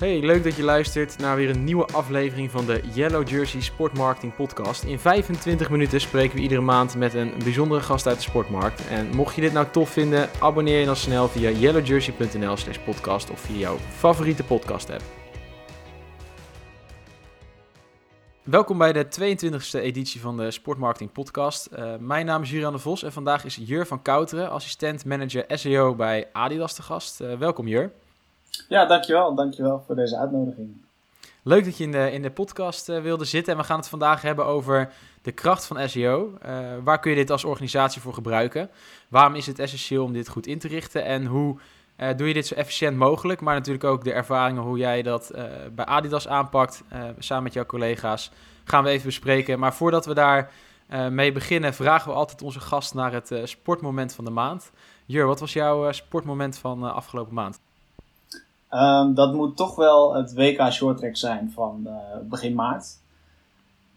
Hey, leuk dat je luistert naar weer een nieuwe aflevering van de Yellow Jersey Sportmarketing Podcast. In 25 minuten spreken we iedere maand met een bijzondere gast uit de sportmarkt. En mocht je dit nou tof vinden, abonneer je dan snel via yellowjersey.nl slash podcast of via jouw favoriete podcast app. Welkom bij de 22e editie van de Sportmarketing Podcast. Uh, mijn naam is Julian de Vos en vandaag is Jur van Kouteren, assistent manager SEO bij Adidas de gast. Uh, welkom Jur. Ja, dankjewel. Dankjewel voor deze uitnodiging. Leuk dat je in de, in de podcast uh, wilde zitten. En we gaan het vandaag hebben over de kracht van SEO. Uh, waar kun je dit als organisatie voor gebruiken? Waarom is het essentieel om dit goed in te richten? En hoe uh, doe je dit zo efficiënt mogelijk? Maar natuurlijk ook de ervaringen hoe jij dat bij Adidas aanpakt. samen met jouw collega's gaan we even bespreken. Maar voordat we daar mee beginnen, vragen we altijd onze gast naar het sportmoment van de maand. Jur, wat was jouw sportmoment van afgelopen maand? Um, dat moet toch wel het WK Shorttrack zijn van uh, begin maart.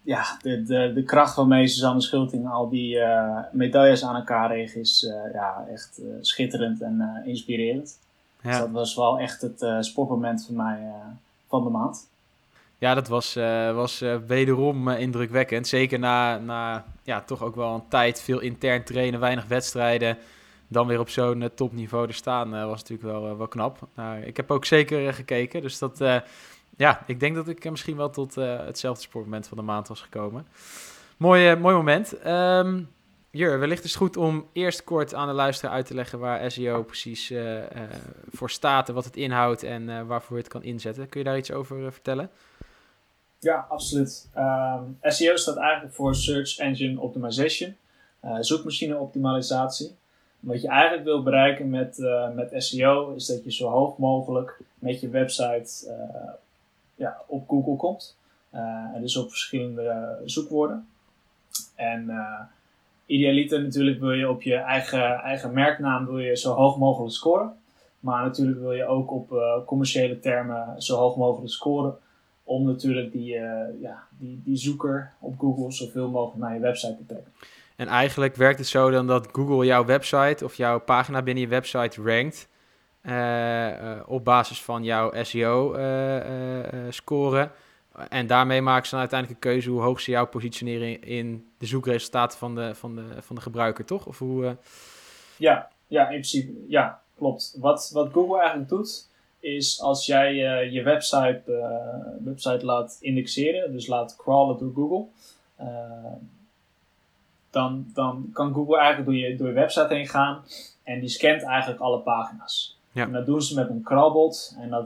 Ja, de, de, de kracht waarmee Suzanne Schulting al die uh, medailles aan elkaar reeg is uh, ja, echt schitterend en inspirerend. Ja. Dus dat was wel echt het sportmoment voor mij van de maand. Ja, dat was, was wederom indrukwekkend. Zeker na, na ja, toch ook wel een tijd veel intern trainen, weinig wedstrijden dan weer op zo'n uh, topniveau te staan, uh, was natuurlijk wel, uh, wel knap. Nou, ik heb ook zeker gekeken, dus dat, ja, ik denk dat ik misschien wel tot hetzelfde sportmoment van de maand was gekomen. Mooi, mooi moment. Um, Jur, wellicht is het goed om eerst kort aan de luisteraar uit te leggen waar SEO precies voor staat en wat het inhoudt en waarvoor je het kan inzetten. Kun je daar iets over vertellen? Ja, absoluut. Um, SEO staat eigenlijk voor Search Engine Optimization, zoekmachine optimalisatie. Wat je eigenlijk wil bereiken met, uh, met SEO is dat je zo hoog mogelijk met je website uh, ja, op Google komt. Uh, en dus op verschillende zoekwoorden. En idealiter natuurlijk wil je op je eigen, eigen merknaam wil je zo hoog mogelijk scoren. Maar natuurlijk wil je ook op commerciële termen zo hoog mogelijk scoren. Om natuurlijk die, ja, die, die zoeker op Google zoveel mogelijk naar je website te trekken. En eigenlijk werkt het zo dan dat Google jouw website of jouw pagina binnen je website rankt. Uh, uh, op basis van jouw SEO-score. Uh, en daarmee maken ze dan uiteindelijk een keuze hoe hoog ze jou positioneren in de zoekresultaten van de, van de, van de gebruiker, toch? Of hoe, Ja, ja, in principe, ja, klopt. Wat, wat Google eigenlijk doet, is als jij je website, website laat indexeren, dus laat crawlen door Google dan, dan kan Google eigenlijk door je, door je website heen gaan en die scant eigenlijk alle pagina's. Ja. En dat doen ze met een krabbot en dat,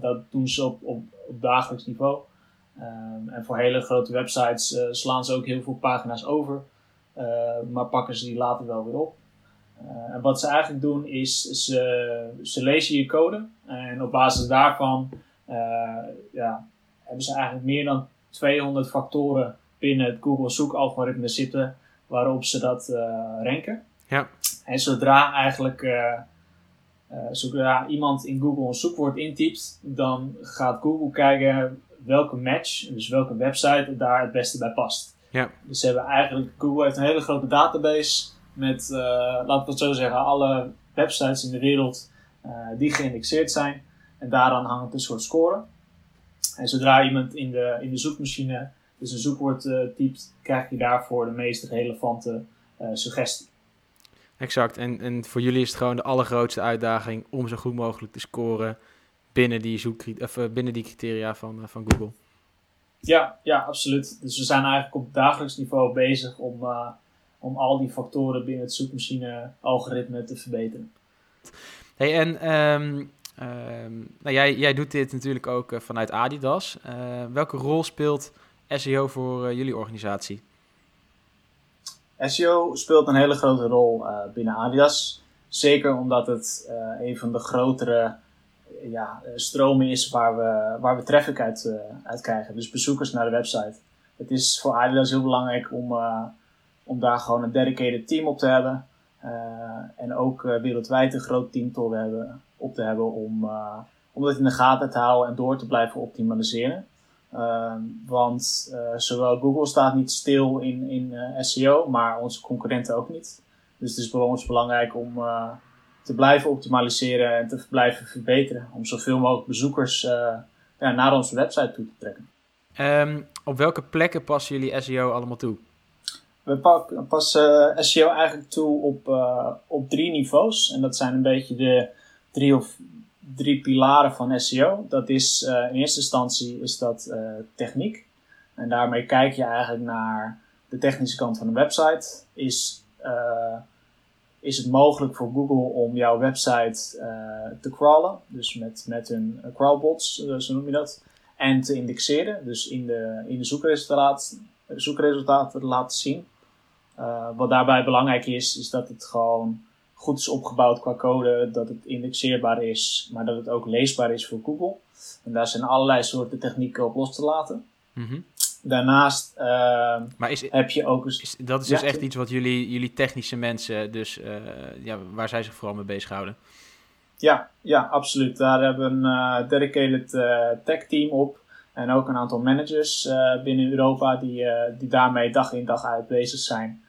dat doen ze op, op, op dagelijks niveau. Um, en voor hele grote websites uh, slaan ze ook heel veel pagina's over, uh, maar pakken ze die later wel weer op. Uh, en wat ze eigenlijk doen is, ze, ze lezen je code en op basis daarvan ja, hebben ze eigenlijk meer dan 200 factoren binnen het Google zoekalgoritme zitten waarop ze dat uh, ranken. Ja. En zodra eigenlijk uh, uh, zodra iemand in Google een zoekwoord intypt, dan gaat Google kijken welke match, dus welke website daar het beste bij past. Ja. Dus ze hebben eigenlijk, Google heeft een hele grote database met, laten we het zo zeggen, alle websites in de wereld die geïndexeerd zijn. En daaraan hangt een soort score. En zodra iemand in de, in de zoekmachine dus een zoekwoord typt, krijg je daarvoor de meest relevante uh, suggestie. Exact. En, en voor jullie is het gewoon de allergrootste uitdaging om zo goed mogelijk te scoren binnen die, zoek, of, uh, binnen die criteria van, van Google. Ja, ja, absoluut. Dus we zijn eigenlijk op dagelijks niveau bezig om, om al die factoren binnen het zoekmachine-algoritme te verbeteren. Hey, en um, um, nou, jij, jij doet dit natuurlijk ook vanuit Adidas. welke rol speelt SEO voor eh, jullie organisatie? SEO speelt een hele grote rol uh, binnen Adidas. Zeker omdat het uh, een van de grotere ja, stromen is waar we, waar we traffic uit, uit krijgen. Dus bezoekers naar de website. Het is voor Adidas heel belangrijk om, om daar gewoon een dedicated team op te hebben. en ook wereldwijd een groot team hebben, op te hebben om, om dat in de gaten te houden en door te blijven optimaliseren. Ehm, want uh, zowel Google staat niet stil in, in uh, SEO, maar onze concurrenten ook niet. Dus het is voor ons belangrijk om uh, te blijven optimaliseren en te blijven verbeteren. Om zoveel mogelijk bezoekers ja, naar onze website toe te trekken. Ehm, op welke plekken passen jullie SEO allemaal toe? We passen SEO eigenlijk toe op, op drie niveaus. En dat zijn een beetje de drie of drie pilaren van SEO. Dat is in eerste instantie is dat techniek. En daarmee kijk je eigenlijk naar de technische kant van de website. Is, uh, is het mogelijk voor Google om jouw website te crawlen? Dus met, met hun crawlbots, zo noem je dat. En te indexeren, dus in de, in de zoekresultaten, zoekresultaten te laten zien. wat daarbij belangrijk is, is dat het gewoon goed is opgebouwd qua code, dat het indexeerbaar is, maar dat het ook leesbaar is voor Google. En daar zijn allerlei soorten technieken op los te laten. Mm Daarnaast uh, maar is, heb je ook eens... Is, dat is dus echt iets wat jullie, jullie technische mensen, dus uh, ja, waar zij zich vooral mee bezighouden. Ja, ja, absoluut. Daar hebben we een uh, dedicated uh, tech team op. En ook een aantal managers binnen Europa die, die daarmee dag in dag uit bezig zijn.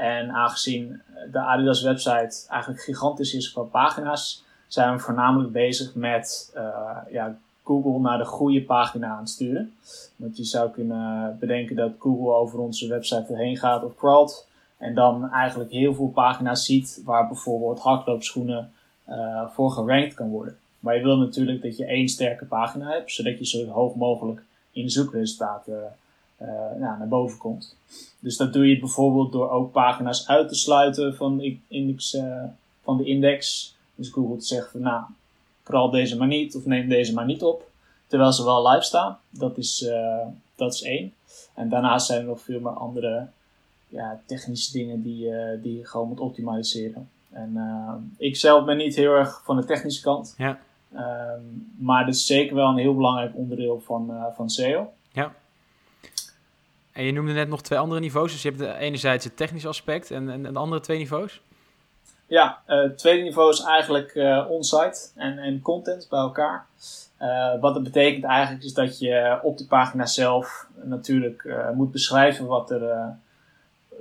En aangezien de Adidas website eigenlijk gigantisch is qua pagina's, zijn we voornamelijk bezig met ja, Google naar de goede pagina aan sturen. Want je zou kunnen bedenken dat Google over onze website heen gaat of crawlt. En dan eigenlijk heel veel pagina's ziet waar bijvoorbeeld hardloopschoenen uh, voor gerankt kan worden. Maar je wil natuurlijk dat je één sterke pagina hebt, zodat je zo hoog mogelijk in de zoekresultaten nou, naar boven komt. Dus dat doe je bijvoorbeeld door ook pagina's uit te sluiten van de index. Uh, van de index. Dus Google te zeggen van nou, Crawl deze maar niet of neem deze maar niet op. Terwijl ze wel live staan. Dat is, uh, dat is één. En daarnaast zijn er nog veel meer andere ja, technische dingen die, uh, die je gewoon moet optimaliseren. En uh, ik zelf ben niet heel erg van de technische kant. Ja. Ehm, maar dat is zeker wel een heel belangrijk onderdeel van, van SEO. Ja. En je noemde net nog twee andere niveaus. Dus je hebt enerzijds het technische aspect en, en de andere twee niveaus? Ja, uh, het tweede niveau is eigenlijk uh, onsite en, en content bij elkaar. Uh, wat dat betekent eigenlijk is dat je op de pagina zelf natuurlijk moet beschrijven wat er,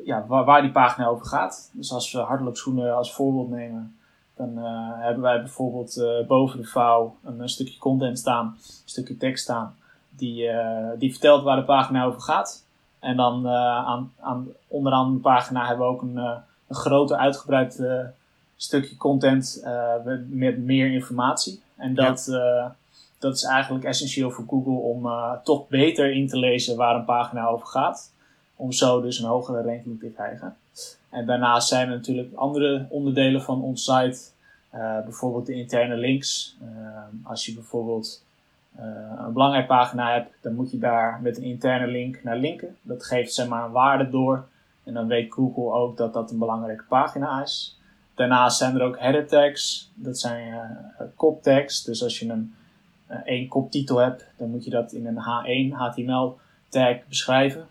ja, waar, die pagina over gaat. Dus als we hardloopschoenen als voorbeeld nemen, dan hebben wij bijvoorbeeld boven de vouw een, een, stukje content staan, een stukje tekst staan, die, die vertelt waar de pagina over gaat. En dan aan, aan, onderaan de pagina hebben we ook een, een groter uitgebreid stukje content met meer informatie. En dat, dat is eigenlijk essentieel voor Google om toch beter in te lezen waar een pagina over gaat. Om zo dus een hogere ranking te krijgen. En daarnaast zijn er natuurlijk andere onderdelen van ons site. bijvoorbeeld de interne links. als je bijvoorbeeld een belangrijke pagina hebt, dan moet je daar met een interne link naar linken. Dat geeft zeg maar een waarde door. En dan weet Google ook dat dat een belangrijke pagina is. Daarnaast zijn er ook header tags. Dat zijn uh, koptags. Dus als je een uh, één koptitel hebt, dan moet je dat in een H1 HTML tag beschrijven.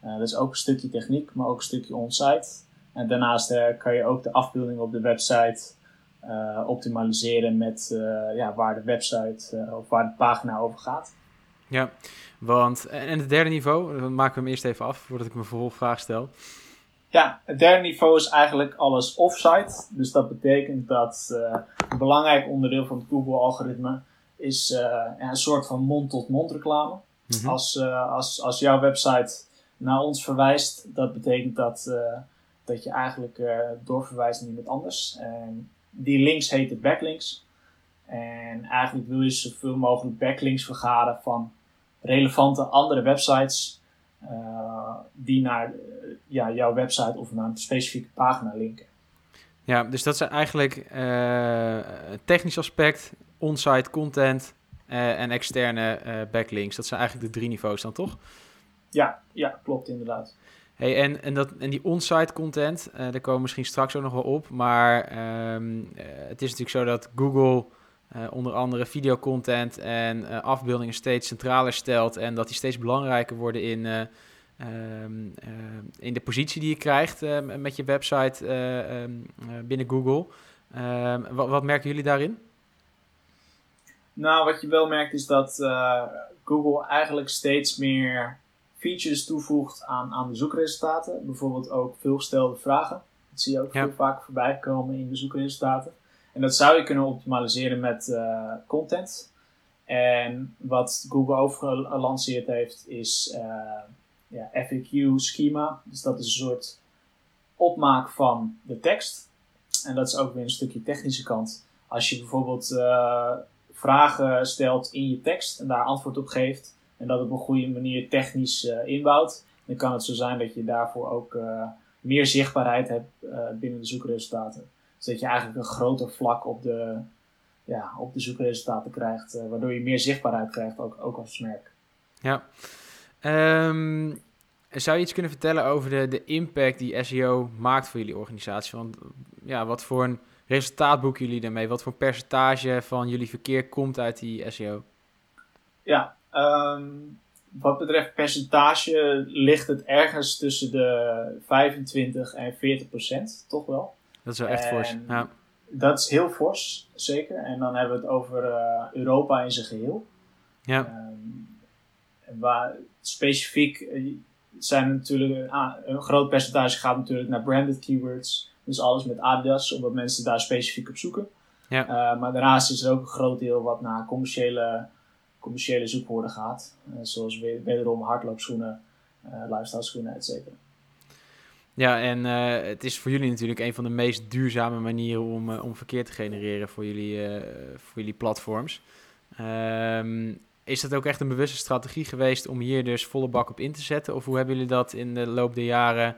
Dat is ook een stukje techniek, maar ook een stukje onsite. En daarnaast kan je ook de afbeelding op de website optimaliseren met ja, waar de website of waar de pagina over gaat. Ja, want en het derde niveau, dan maken we hem eerst even af voordat ik mijn vervolgvraag stel. Ja, het derde niveau is eigenlijk alles offsite. Dus dat betekent dat een belangrijk onderdeel van het Google-algoritme is een soort van mond-tot-mond reclame. Mhm. als, als, als jouw website naar ons verwijst, dat betekent dat, dat je eigenlijk doorverwijst naar iemand anders. En die links heten backlinks. En eigenlijk wil je zoveel mogelijk backlinks vergaren van relevante andere websites uh, die naar uh, ja, jouw website of naar een specifieke pagina linken. Ja, dus dat is eigenlijk uh, technisch aspect, on-site content en externe backlinks. Dat zijn eigenlijk de drie niveaus dan toch? Ja, ja klopt inderdaad. Hey, en, en, dat, en die on-site content, daar komen we misschien straks ook nog wel op. Maar um, het is natuurlijk zo dat Google uh, onder andere videocontent en afbeeldingen steeds centraler stelt en dat die steeds belangrijker worden in, um, in de positie die je krijgt met je website um, binnen Google. Ehm, wat, wat, merken jullie daarin? Nou, wat je wel merkt is dat Google eigenlijk steeds meer features toevoegt aan, aan de zoekresultaten. Bijvoorbeeld ook veelgestelde vragen. Dat zie je ook ja. veel vaak voorbij komen in de zoekresultaten. En dat zou je kunnen optimaliseren met uh, content. En wat Google ook gelanceerd heeft is ja, FAQ schema. Dus dat is een soort opmaak van de tekst. En dat is ook weer een stukje technische kant. Als je bijvoorbeeld uh, vragen stelt in je tekst en daar antwoord op geeft. En dat op een goede manier technisch uh, inbouwt. Dan kan het zo zijn dat je daarvoor ook uh, meer zichtbaarheid hebt binnen de zoekresultaten. Dus dat je eigenlijk een groter vlak op de, ja, op de zoekresultaten krijgt. waardoor je meer zichtbaarheid krijgt, ook, ook als merk. Ja. Um, zou je iets kunnen vertellen over de, de impact die SEO maakt voor jullie organisatie? Want ja, wat voor een resultaat boeken jullie daarmee? Wat voor percentage van jullie verkeer komt uit die SEO? Ja, um, wat betreft percentage ligt het ergens tussen de 25 en 40 procent, toch wel. Dat is wel echt fors. Ja. Dat is heel fors, zeker. En dan hebben we het over uh, Europa in zijn geheel. Ja. Um, waar specifiek, eh, zijn natuurlijk, ah, een groot percentage gaat natuurlijk naar branded keywords. Dus alles met Adidas, omdat mensen daar specifiek op zoeken. Ja. Uh, maar daarnaast is er ook een groot deel wat naar commerciële, commerciële zoekwoorden gaat. Uh, zoals wederom hardloopschoenen, uh, lifestyle schoenen, et cetera. Ja, en het is voor jullie natuurlijk een van de meest duurzame manieren om, om verkeer te genereren voor jullie, voor jullie platforms. Um, is dat ook echt een bewuste strategie geweest om hier dus volle bak op in te zetten? Of hoe hebben jullie dat in de loop der jaren,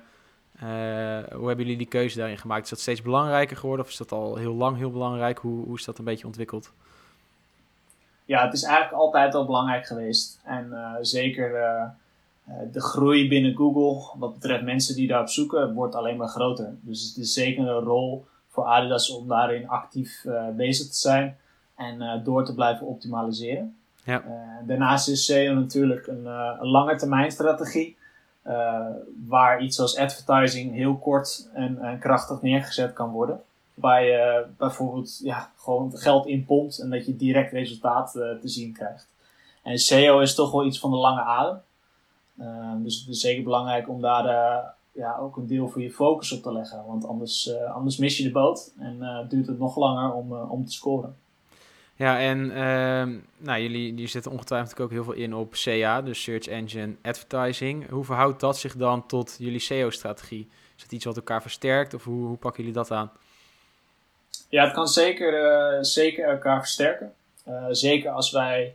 hoe hebben jullie die keuze daarin gemaakt? Is dat steeds belangrijker geworden of is dat al heel lang heel belangrijk? Hoe, hoe is dat een beetje ontwikkeld? Ja, het is eigenlijk altijd al belangrijk geweest. En uh, zeker uh, de groei binnen Google, wat betreft mensen die daarop zoeken, wordt alleen maar groter. Dus het is zeker een rol voor Adidas om daarin actief bezig te zijn en door te blijven optimaliseren. Ja. Daarnaast is SEO natuurlijk een, een lange termijn strategie. Waar iets als advertising heel kort en, en, krachtig neergezet kan worden. Waar je bijvoorbeeld ja, gewoon geld in pompt en dat je direct resultaat te zien krijgt. En SEO is toch wel iets van de lange adem. dus het is zeker belangrijk om daar ja, ook een deel voor je focus op te leggen. Want anders, anders mis je de boot en duurt het nog langer om, om te scoren. Ja, en uh, nou, jullie, jullie zetten ongetwijfeld ook heel veel in op CA, dus Search Engine Advertising. Hoe verhoudt dat zich dan tot jullie SEO-strategie? Is het iets wat elkaar versterkt of hoe, hoe pakken jullie dat aan? Ja, het kan zeker, uh, zeker elkaar versterken. Uh, zeker als wij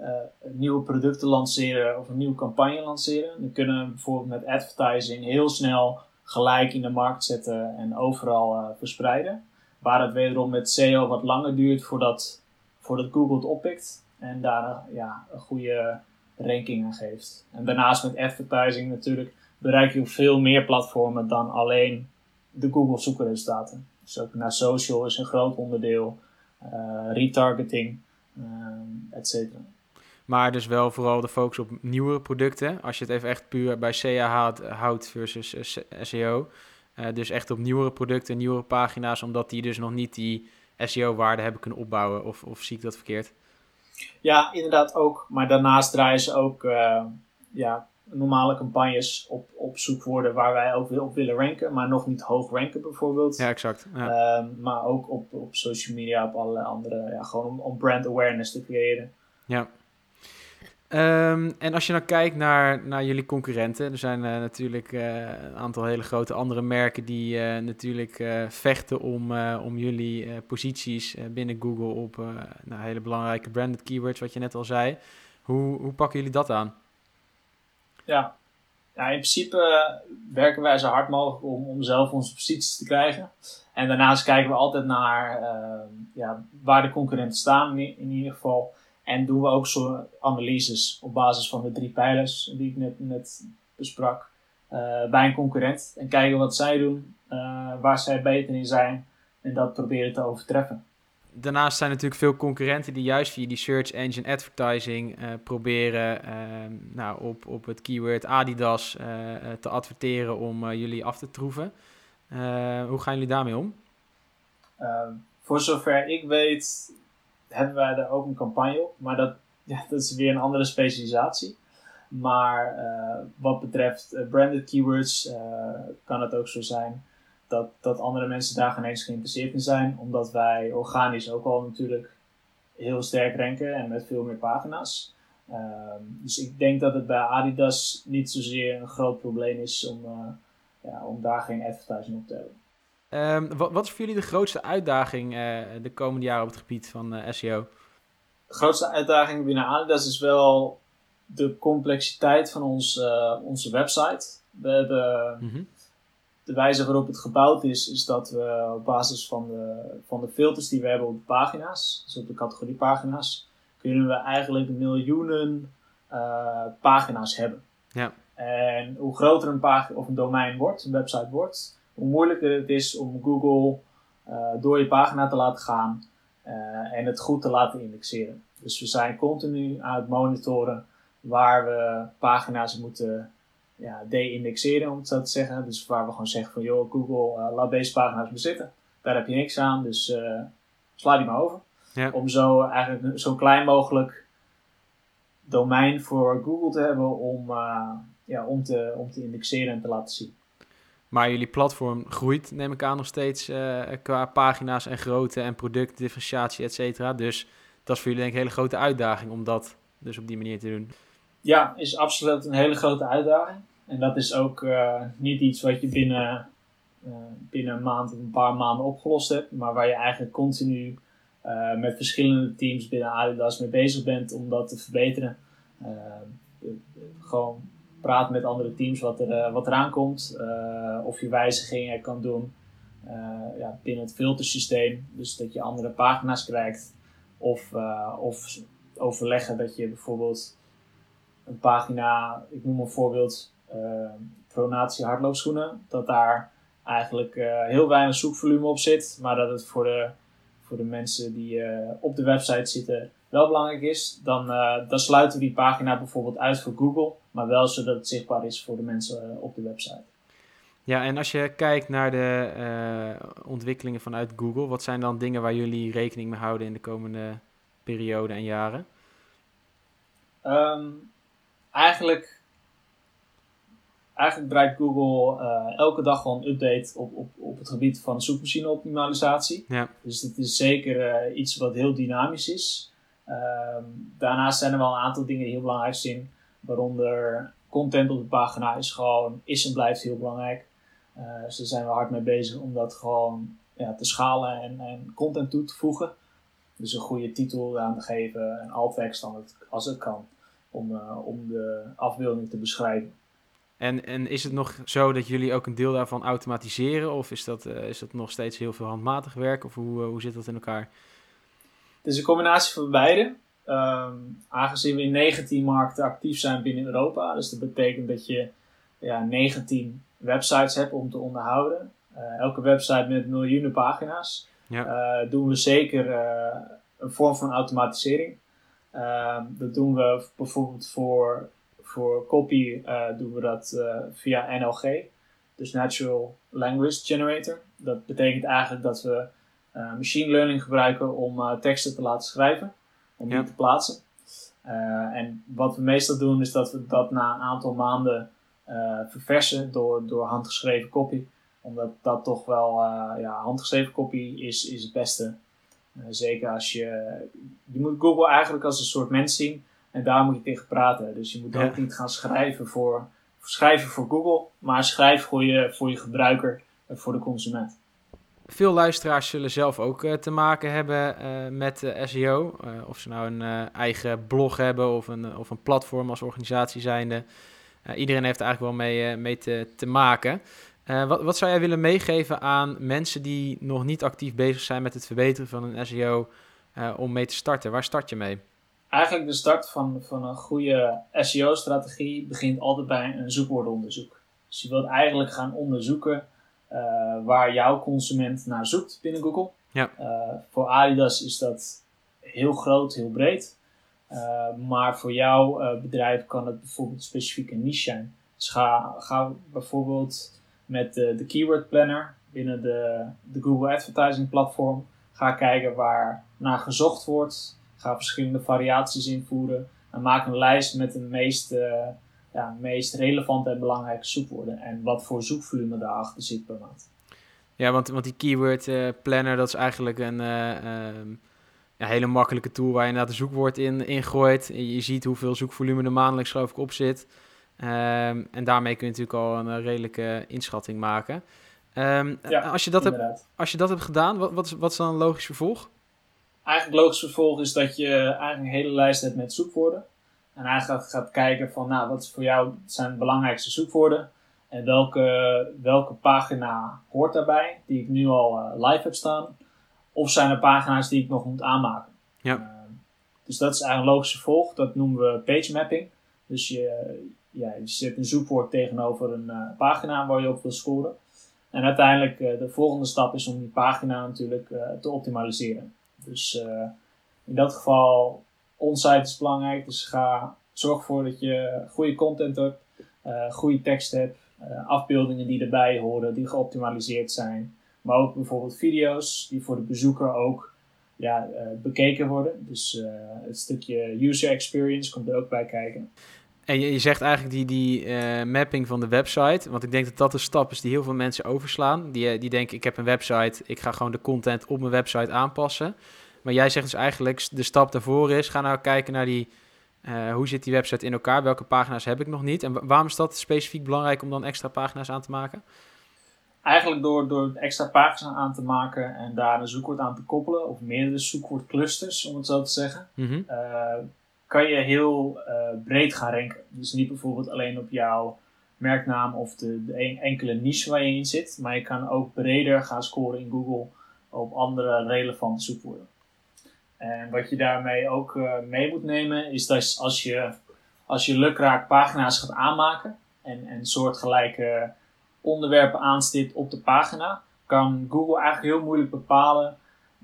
uh, nieuwe producten lanceren of een nieuwe campagne lanceren. Dan kunnen we bijvoorbeeld met advertising heel snel gelijk in de markt zetten en overal verspreiden. Waar het wederom met SEO wat langer duurt voordat voordat Google het oppikt en daar ja, een goede ranking aan geeft. En daarnaast met advertising natuurlijk bereik je veel meer platformen dan alleen de Google zoekresultaten. Dus ook naar social is een groot onderdeel, uh, retargeting, uh, et cetera. Maar dus wel vooral de focus op nieuwere producten. Als je het even echt puur bij CA houdt versus SEO. Uh, dus echt op nieuwere producten, nieuwere pagina's, omdat die dus nog niet die SEO-waarde hebben kunnen opbouwen? Of, of zie ik dat verkeerd? Ja, inderdaad ook. Maar daarnaast draaien ze ook uh, ja, normale campagnes op, op zoekwoorden waar wij ook op willen ranken, maar nog niet hoog ranken bijvoorbeeld. Ja, exact. Ja. Um, maar ook op, op social media, op alle andere, ja, gewoon om, om brand awareness te creëren. Ja. Um, en als je nou kijkt naar, naar jullie concurrenten, er zijn uh, natuurlijk uh, een aantal hele grote andere merken die uh, natuurlijk vechten om, om jullie posities binnen Google op nou, hele belangrijke branded keywords, wat je net al zei. Hoe, hoe pakken jullie dat aan? Ja, ja in principe werken wij zo hard mogelijk om, om zelf onze posities te krijgen. En daarnaast kijken we altijd naar ja, waar de concurrenten staan in, ieder geval. En doen we ook zo analyses op basis van de drie pijlers die ik net, net besprak uh, bij een concurrent. En kijken wat zij doen, waar zij beter in zijn en dat proberen te overtreffen. Daarnaast zijn natuurlijk veel concurrenten die juist via die search engine advertising uh, proberen nou, op, op het keyword Adidas te adverteren om jullie af te troeven. hoe gaan jullie daarmee om? voor zover ik weet hebben wij daar ook een campagne op. Maar dat, ja, dat is weer een andere specialisatie. Maar wat betreft branded keywords kan het ook zo zijn dat, dat andere mensen daar geen eens geïnteresseerd in zijn. Omdat wij organisch ook al natuurlijk heel sterk ranken en met veel meer pagina's. Ehm, dus ik denk dat het bij Adidas niet zozeer een groot probleem is om, ja, om daar geen advertising op te hebben. Um, wat, wat, is voor jullie de grootste uitdaging de komende jaren op het gebied van SEO? De grootste uitdaging binnen Adidas is wel de complexiteit van ons, onze website. We hebben mhm de wijze waarop het gebouwd is, is dat we op basis van de, van de filters die we hebben op de pagina's, dus op de categoriepagina's, kunnen we eigenlijk miljoenen uh, pagina's hebben. Ja. En hoe groter een pagina of een domein wordt, een website wordt, hoe moeilijker het is om Google uh, door je pagina te laten gaan uh, en het goed te laten indexeren. Dus we zijn continu aan het monitoren waar we pagina's moeten ja, de-indexeren, om het zo te zeggen. Dus waar we gewoon zeggen van, joh, Google, uh, laat deze pagina's bezitten. Daar heb je niks aan, dus uh, sla die maar over. Ja. Om zo eigenlijk zo klein mogelijk domein voor Google te hebben om, uh, ja, om, te, om te indexeren en te laten zien. Maar jullie platform groeit, neem ik aan, nog steeds qua pagina's en grootte en productdifferentiatie, et cetera. Dus dat is voor jullie denk ik een hele grote uitdaging om dat dus op die manier te doen. Ja, is absoluut een hele grote uitdaging. En dat is ook uh, niet iets wat je binnen, uh, binnen een maand of een paar maanden opgelost hebt, maar waar je eigenlijk continu uh, met verschillende teams binnen Adidas mee bezig bent om dat te verbeteren. gewoon praat met andere teams wat, er, wat eraan komt, of je wijzigingen kan doen ja, binnen het filtersysteem. Dus dat je andere pagina's krijgt, of, of overleggen dat je bijvoorbeeld een pagina, ik noem een voorbeeld, pronatie hardloopschoenen. Dat daar eigenlijk uh, heel weinig zoekvolume op zit. Maar dat het voor de, voor de mensen die uh, op de website zitten wel belangrijk is. Dan, dan sluiten we die pagina bijvoorbeeld uit voor Google. Maar wel zodat het zichtbaar is voor de mensen op de website. Ja, en als je kijkt naar de ontwikkelingen vanuit Google, wat zijn dan dingen waar jullie rekening mee houden in de komende periode en jaren? Um, eigenlijk eigenlijk draait Google uh, elke dag gewoon een update op, op, op het gebied van zoekmachine optimalisatie. Ja. Dus het is zeker uh, iets wat heel dynamisch is. Um, daarnaast zijn er wel een aantal dingen die heel belangrijk zijn. Waaronder content op de pagina is gewoon, is en blijft heel belangrijk. Uh, dus daar zijn we hard mee bezig om dat gewoon ja, te schalen en, en content toe te voegen. Dus een goede titel aan te geven en alt tekst als het kan. Om, om de afbeelding te beschrijven. En, en is het nog zo dat jullie ook een deel daarvan automatiseren? Of is dat, uh, is dat nog steeds heel veel handmatig werk? Of hoe, uh, hoe zit dat in elkaar? Het is een combinatie van beide. Um, aangezien we in 19 markten actief zijn binnen Europa. Dus dat betekent dat je ja, 19 websites hebt om te onderhouden. Uh, elke website met miljoenen pagina's. Ja. doen we zeker een vorm van automatisering. Ehm, dat doen we bijvoorbeeld voor voor copy uh, doen we dat uh, via NLG, dus Natural Language Generator. Dat betekent eigenlijk dat we uh, machine learning gebruiken om teksten te laten schrijven, om die te plaatsen. en wat we meestal doen is dat we dat na een aantal maanden verversen door, door handgeschreven copy. Omdat dat toch wel, ja, handgeschreven copy is, is het beste. zeker als je, je moet Google eigenlijk als een soort mens zien en daar moet je tegen praten. Dus je moet ook niet gaan schrijven voor, schrijven voor Google, maar schrijf voor je, voor je gebruiker en voor de consument. Veel luisteraars zullen zelf ook uh, te maken hebben uh, met uh, SEO. of ze nou een eigen blog hebben of een, of een platform als organisatie zijnde. iedereen heeft er eigenlijk wel mee, mee te, te maken. wat, wat zou jij willen meegeven aan mensen die nog niet actief bezig zijn met het verbeteren van een SEO om mee te starten? Waar start je mee? Eigenlijk de start van, van een goede SEO-strategie begint altijd bij een zoekwoordonderzoek. Dus je wilt eigenlijk gaan onderzoeken uh, waar jouw consument naar zoekt binnen Google. Ja. Uh, voor Adidas is dat heel groot, heel breed. Uh, maar voor jouw bedrijf kan het bijvoorbeeld specifiek een niche zijn. Dus ga, ga bijvoorbeeld met de, de Keyword Planner binnen de, de Google Advertising platform. Ga kijken waar naar gezocht wordt Ga verschillende variaties invoeren. En maak een lijst met de meest, uh, ja, meest relevante en belangrijke zoekwoorden. En wat voor zoekvolume daarachter zit per maand. Ja, want, want die keyword uh, planner, dat is eigenlijk een, uh, ja, hele makkelijke tool waar je naar de zoekwoord in ingooit. Je ziet hoeveel zoekvolume er maandelijks geloof ik op zit. Ehm, en daarmee kun je natuurlijk al een redelijke inschatting maken. Um, als, je dat hebt, als je dat hebt gedaan, wat, wat, is, wat is dan een logisch vervolg? Eigenlijk logisch vervolg is dat je eigenlijk een hele lijst hebt met zoekwoorden. En eigenlijk gaat kijken van, nou, wat voor jou zijn de belangrijkste zoekwoorden? En welke, welke pagina hoort daarbij, die ik nu al uh, live heb staan? Of zijn er pagina's die ik nog moet aanmaken? Ja. Uh, dus dat is eigenlijk een logische vervolg. Dat noemen we page mapping. Dus je, ja, je zet een zoekwoord tegenover een uh, pagina waar je op wil scoren. En uiteindelijk de volgende stap is om die pagina natuurlijk te optimaliseren. Dus in dat geval onsite is belangrijk. Dus ga, zorg ervoor dat je goede content hebt, uh, goede tekst hebt, uh, afbeeldingen die erbij horen, die geoptimaliseerd zijn. Maar ook bijvoorbeeld video's die voor de bezoeker ook ja, bekeken worden. Dus het stukje user experience komt er ook bij kijken. En je, je zegt eigenlijk die, die mapping van de website, want ik denk dat dat de stap is die heel veel mensen overslaan. Die, die denken, ik heb een website, ik ga gewoon de content op mijn website aanpassen. Maar jij zegt dus eigenlijk, de stap daarvoor is, ga nou kijken naar die, uh, hoe zit die website in elkaar, welke pagina's heb ik nog niet. En waarom is dat specifiek belangrijk om dan extra pagina's aan te maken? Eigenlijk door, door extra pagina's aan te maken en daar een zoekwoord aan te koppelen, of meerdere zoekwoordclusters, om het zo te zeggen, mhm. eh, kan je heel uh, breed gaan ranken. Dus niet bijvoorbeeld alleen op jouw merknaam of de, de enkele niche waar je in zit, maar je kan ook breder gaan scoren in Google op andere relevante zoekwoorden. En wat je daarmee ook uh, mee moet nemen, is dat als je, als je lukraak pagina's gaat aanmaken en, en soortgelijke onderwerpen aanstipt op de pagina, kan Google eigenlijk heel moeilijk bepalen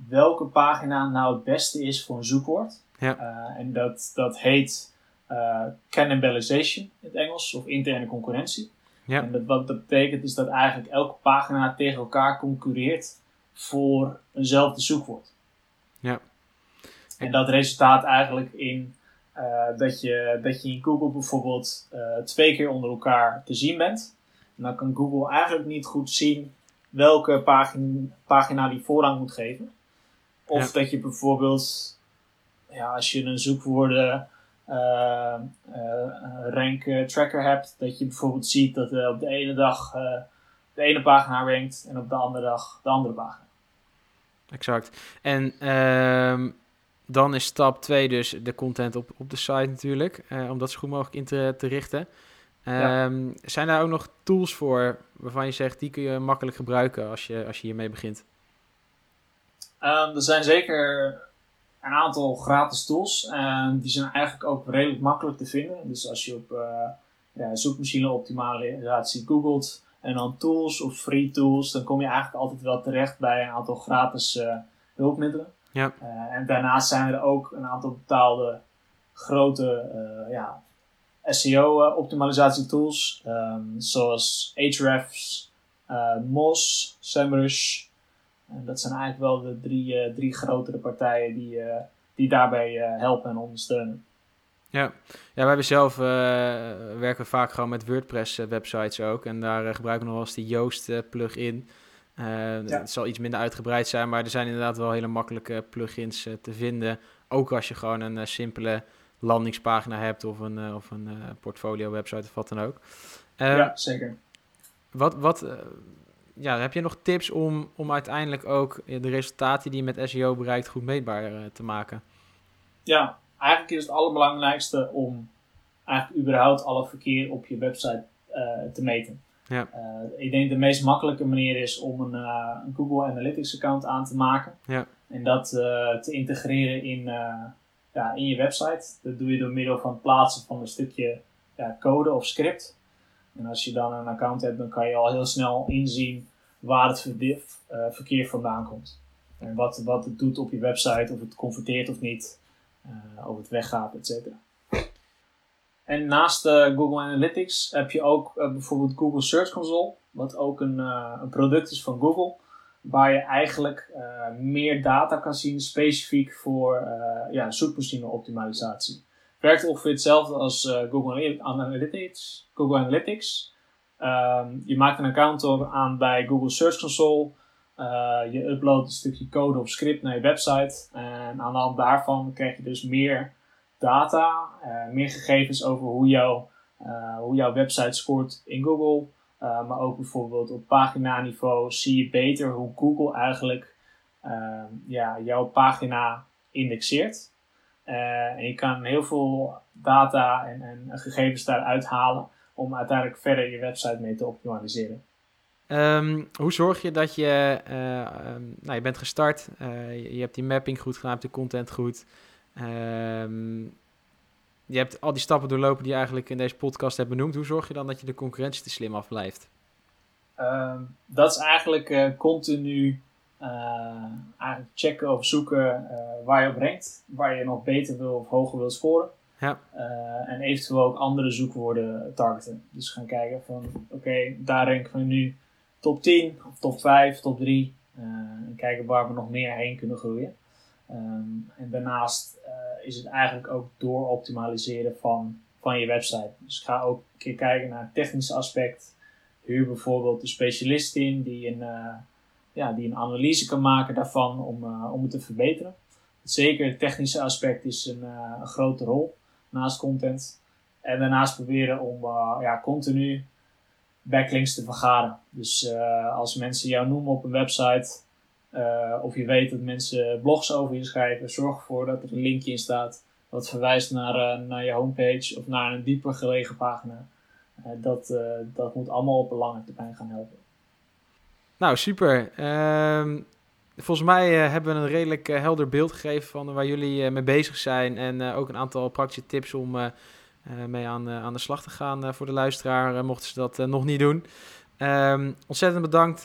welke pagina nou het beste is voor een zoekwoord. Ja. Uh, en dat, dat heet uh, cannibalization in het Engels, of interne concurrentie. Ja. En dat, wat dat betekent is dat eigenlijk elke pagina tegen elkaar concurreert voor eenzelfde zoekwoord. Ja. En dat resultaat eigenlijk in uh, dat, je, dat je in Google bijvoorbeeld uh, twee keer onder elkaar te zien bent. En dan kan Google eigenlijk niet goed zien welke pagina, pagina die voorrang moet geven. Of ja. dat je bijvoorbeeld, ja, als je een zoekwoorden uh, rank tracker hebt, dat je bijvoorbeeld ziet dat op de ene dag de ene pagina rankt en op de andere dag de andere pagina. Exact. En uh, dan is stap 2 dus de content op, op de site natuurlijk, om dat zo goed mogelijk in te, te richten. Um, ja. Zijn daar ook nog tools voor waarvan je zegt, die kun je makkelijk gebruiken als je, als je hiermee begint? Um, er zijn zeker een aantal gratis tools. En die zijn eigenlijk ook redelijk makkelijk te vinden. Dus als je op uh, ja, zoekmachine optimalisatie googelt en dan tools of free tools, dan kom je eigenlijk altijd wel terecht bij een aantal gratis uh, hulpmiddelen. Ja. Uh, en daarnaast zijn er ook een aantal betaalde grote ja, SEO-optimalisatie tools, um, zoals Ahrefs, uh, Moz, SEMrush. En dat zijn eigenlijk wel de drie, drie grotere partijen die, die daarbij helpen en ondersteunen. Ja, ja wij hebben zelf werken vaak gewoon met WordPress websites ook. En daar gebruiken we nog wel eens die Yoast plugin. Uh, ja. Het zal iets minder uitgebreid zijn, maar er zijn inderdaad wel hele makkelijke plugins uh, te vinden. Ook als je gewoon een uh, simpele landingspagina hebt of een, of een portfolio website of wat dan ook. ja, zeker. Wat, wat ja, heb je nog tips om, om uiteindelijk ook de resultaten die je met SEO bereikt goed meetbaar te maken? Ja, eigenlijk is het allerbelangrijkste om eigenlijk überhaupt alle verkeer op je website te meten. Ja. Uh, ik denk de meest makkelijke manier is om een, een, Google Analytics account aan te maken. Ja. En dat te integreren in, ja, in je website. Dat doe je door middel van het plaatsen van een stukje ja, code of script. En als je dan een account hebt, dan kan je al heel snel inzien waar het verkeer vandaan komt. En wat, wat het doet op je website, of het converteert of niet, of het weggaat, et cetera. En naast uh, Google Analytics heb je ook uh, bijvoorbeeld Google Search Console, wat ook een, uh, een, product is van Google, waar je eigenlijk meer data kan zien specifiek voor ja, zoekmachine optimalisatie. Werkt ongeveer hetzelfde als Google Analytics. Google Analytics. Um, je maakt een account aan bij Google Search Console. je uploadt een stukje code of script naar je website. En aan de hand daarvan krijg je dus meer data, meer gegevens over hoe, jouw hoe jouw website scoort in Google. maar ook bijvoorbeeld op paginaniveau zie je beter hoe Google eigenlijk ja, jouw pagina indexeert. en je kan heel veel data en, en gegevens daaruit halen om uiteindelijk verder je website mee te optimaliseren. Um, hoe zorg je dat je, uh, um, nou, je bent gestart, uh, je, je, hebt die mapping goed gedaan, hebt de content goed. Um, je hebt al die stappen doorlopen die je eigenlijk in deze podcast hebt benoemd. Hoe zorg je dan dat je de concurrentie te slim afblijft? dat is eigenlijk uh, continu eigenlijk checken of zoeken waar je op rankt, waar je nog beter wil of hoger wil scoren. Ja. Uh, en eventueel ook andere zoekwoorden targeten. Dus gaan kijken van, oké, daar ranken we nu top 10, of top 5, top 3. Uh, eh, en kijken waar we nog meer heen kunnen groeien. Um, en daarnaast uh, is het eigenlijk ook dooroptimaliseren van, van je website. Dus ga ook een keer kijken naar het technische aspect. Huur bijvoorbeeld een specialist in die een, ja, die een analyse kan maken daarvan om, om het te verbeteren. Zeker het technische aspect is een, een grote rol naast content. En daarnaast proberen om uh, ja, continu backlinks te vergaren. Dus uh, als mensen jou noemen op een website, uh, of je weet dat mensen blogs over je schrijven, zorg ervoor dat er een linkje in staat dat verwijst naar, naar je homepage of naar een dieper gelegen pagina. dat, dat moet allemaal op een lange termijn gaan helpen. Nou, super. Ehm, Volgens mij uh, hebben we een redelijk uh, helder beeld gegeven van waar jullie uh, mee bezig zijn. En ook een aantal praktische tips om mee aan, aan de slag te gaan voor de luisteraar, mochten ze dat nog niet doen. Um, ontzettend bedankt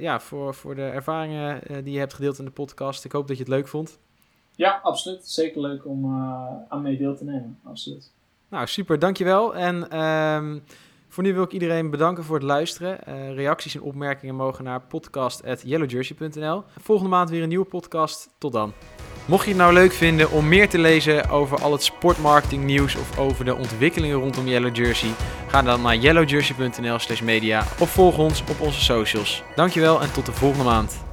ja, voor, voor de ervaringen die je hebt gedeeld in de podcast. Ik hoop dat je het leuk vond. Ja, absoluut. Zeker leuk om aan mee deel te nemen. Absoluut. Nou, super. Dankjewel. En... Um, voor nu wil ik iedereen bedanken voor het luisteren. Uh, reacties en opmerkingen mogen naar podcast.yellowjersey.nl. Volgende maand weer een nieuwe podcast. Tot dan. Mocht je het nou leuk vinden om meer te lezen over al het sportmarketing nieuws of over de ontwikkelingen rondom Yellow Jersey, ga dan naar yellowjersey.nl slash media of volg ons op onze socials. Dankjewel en tot de volgende maand.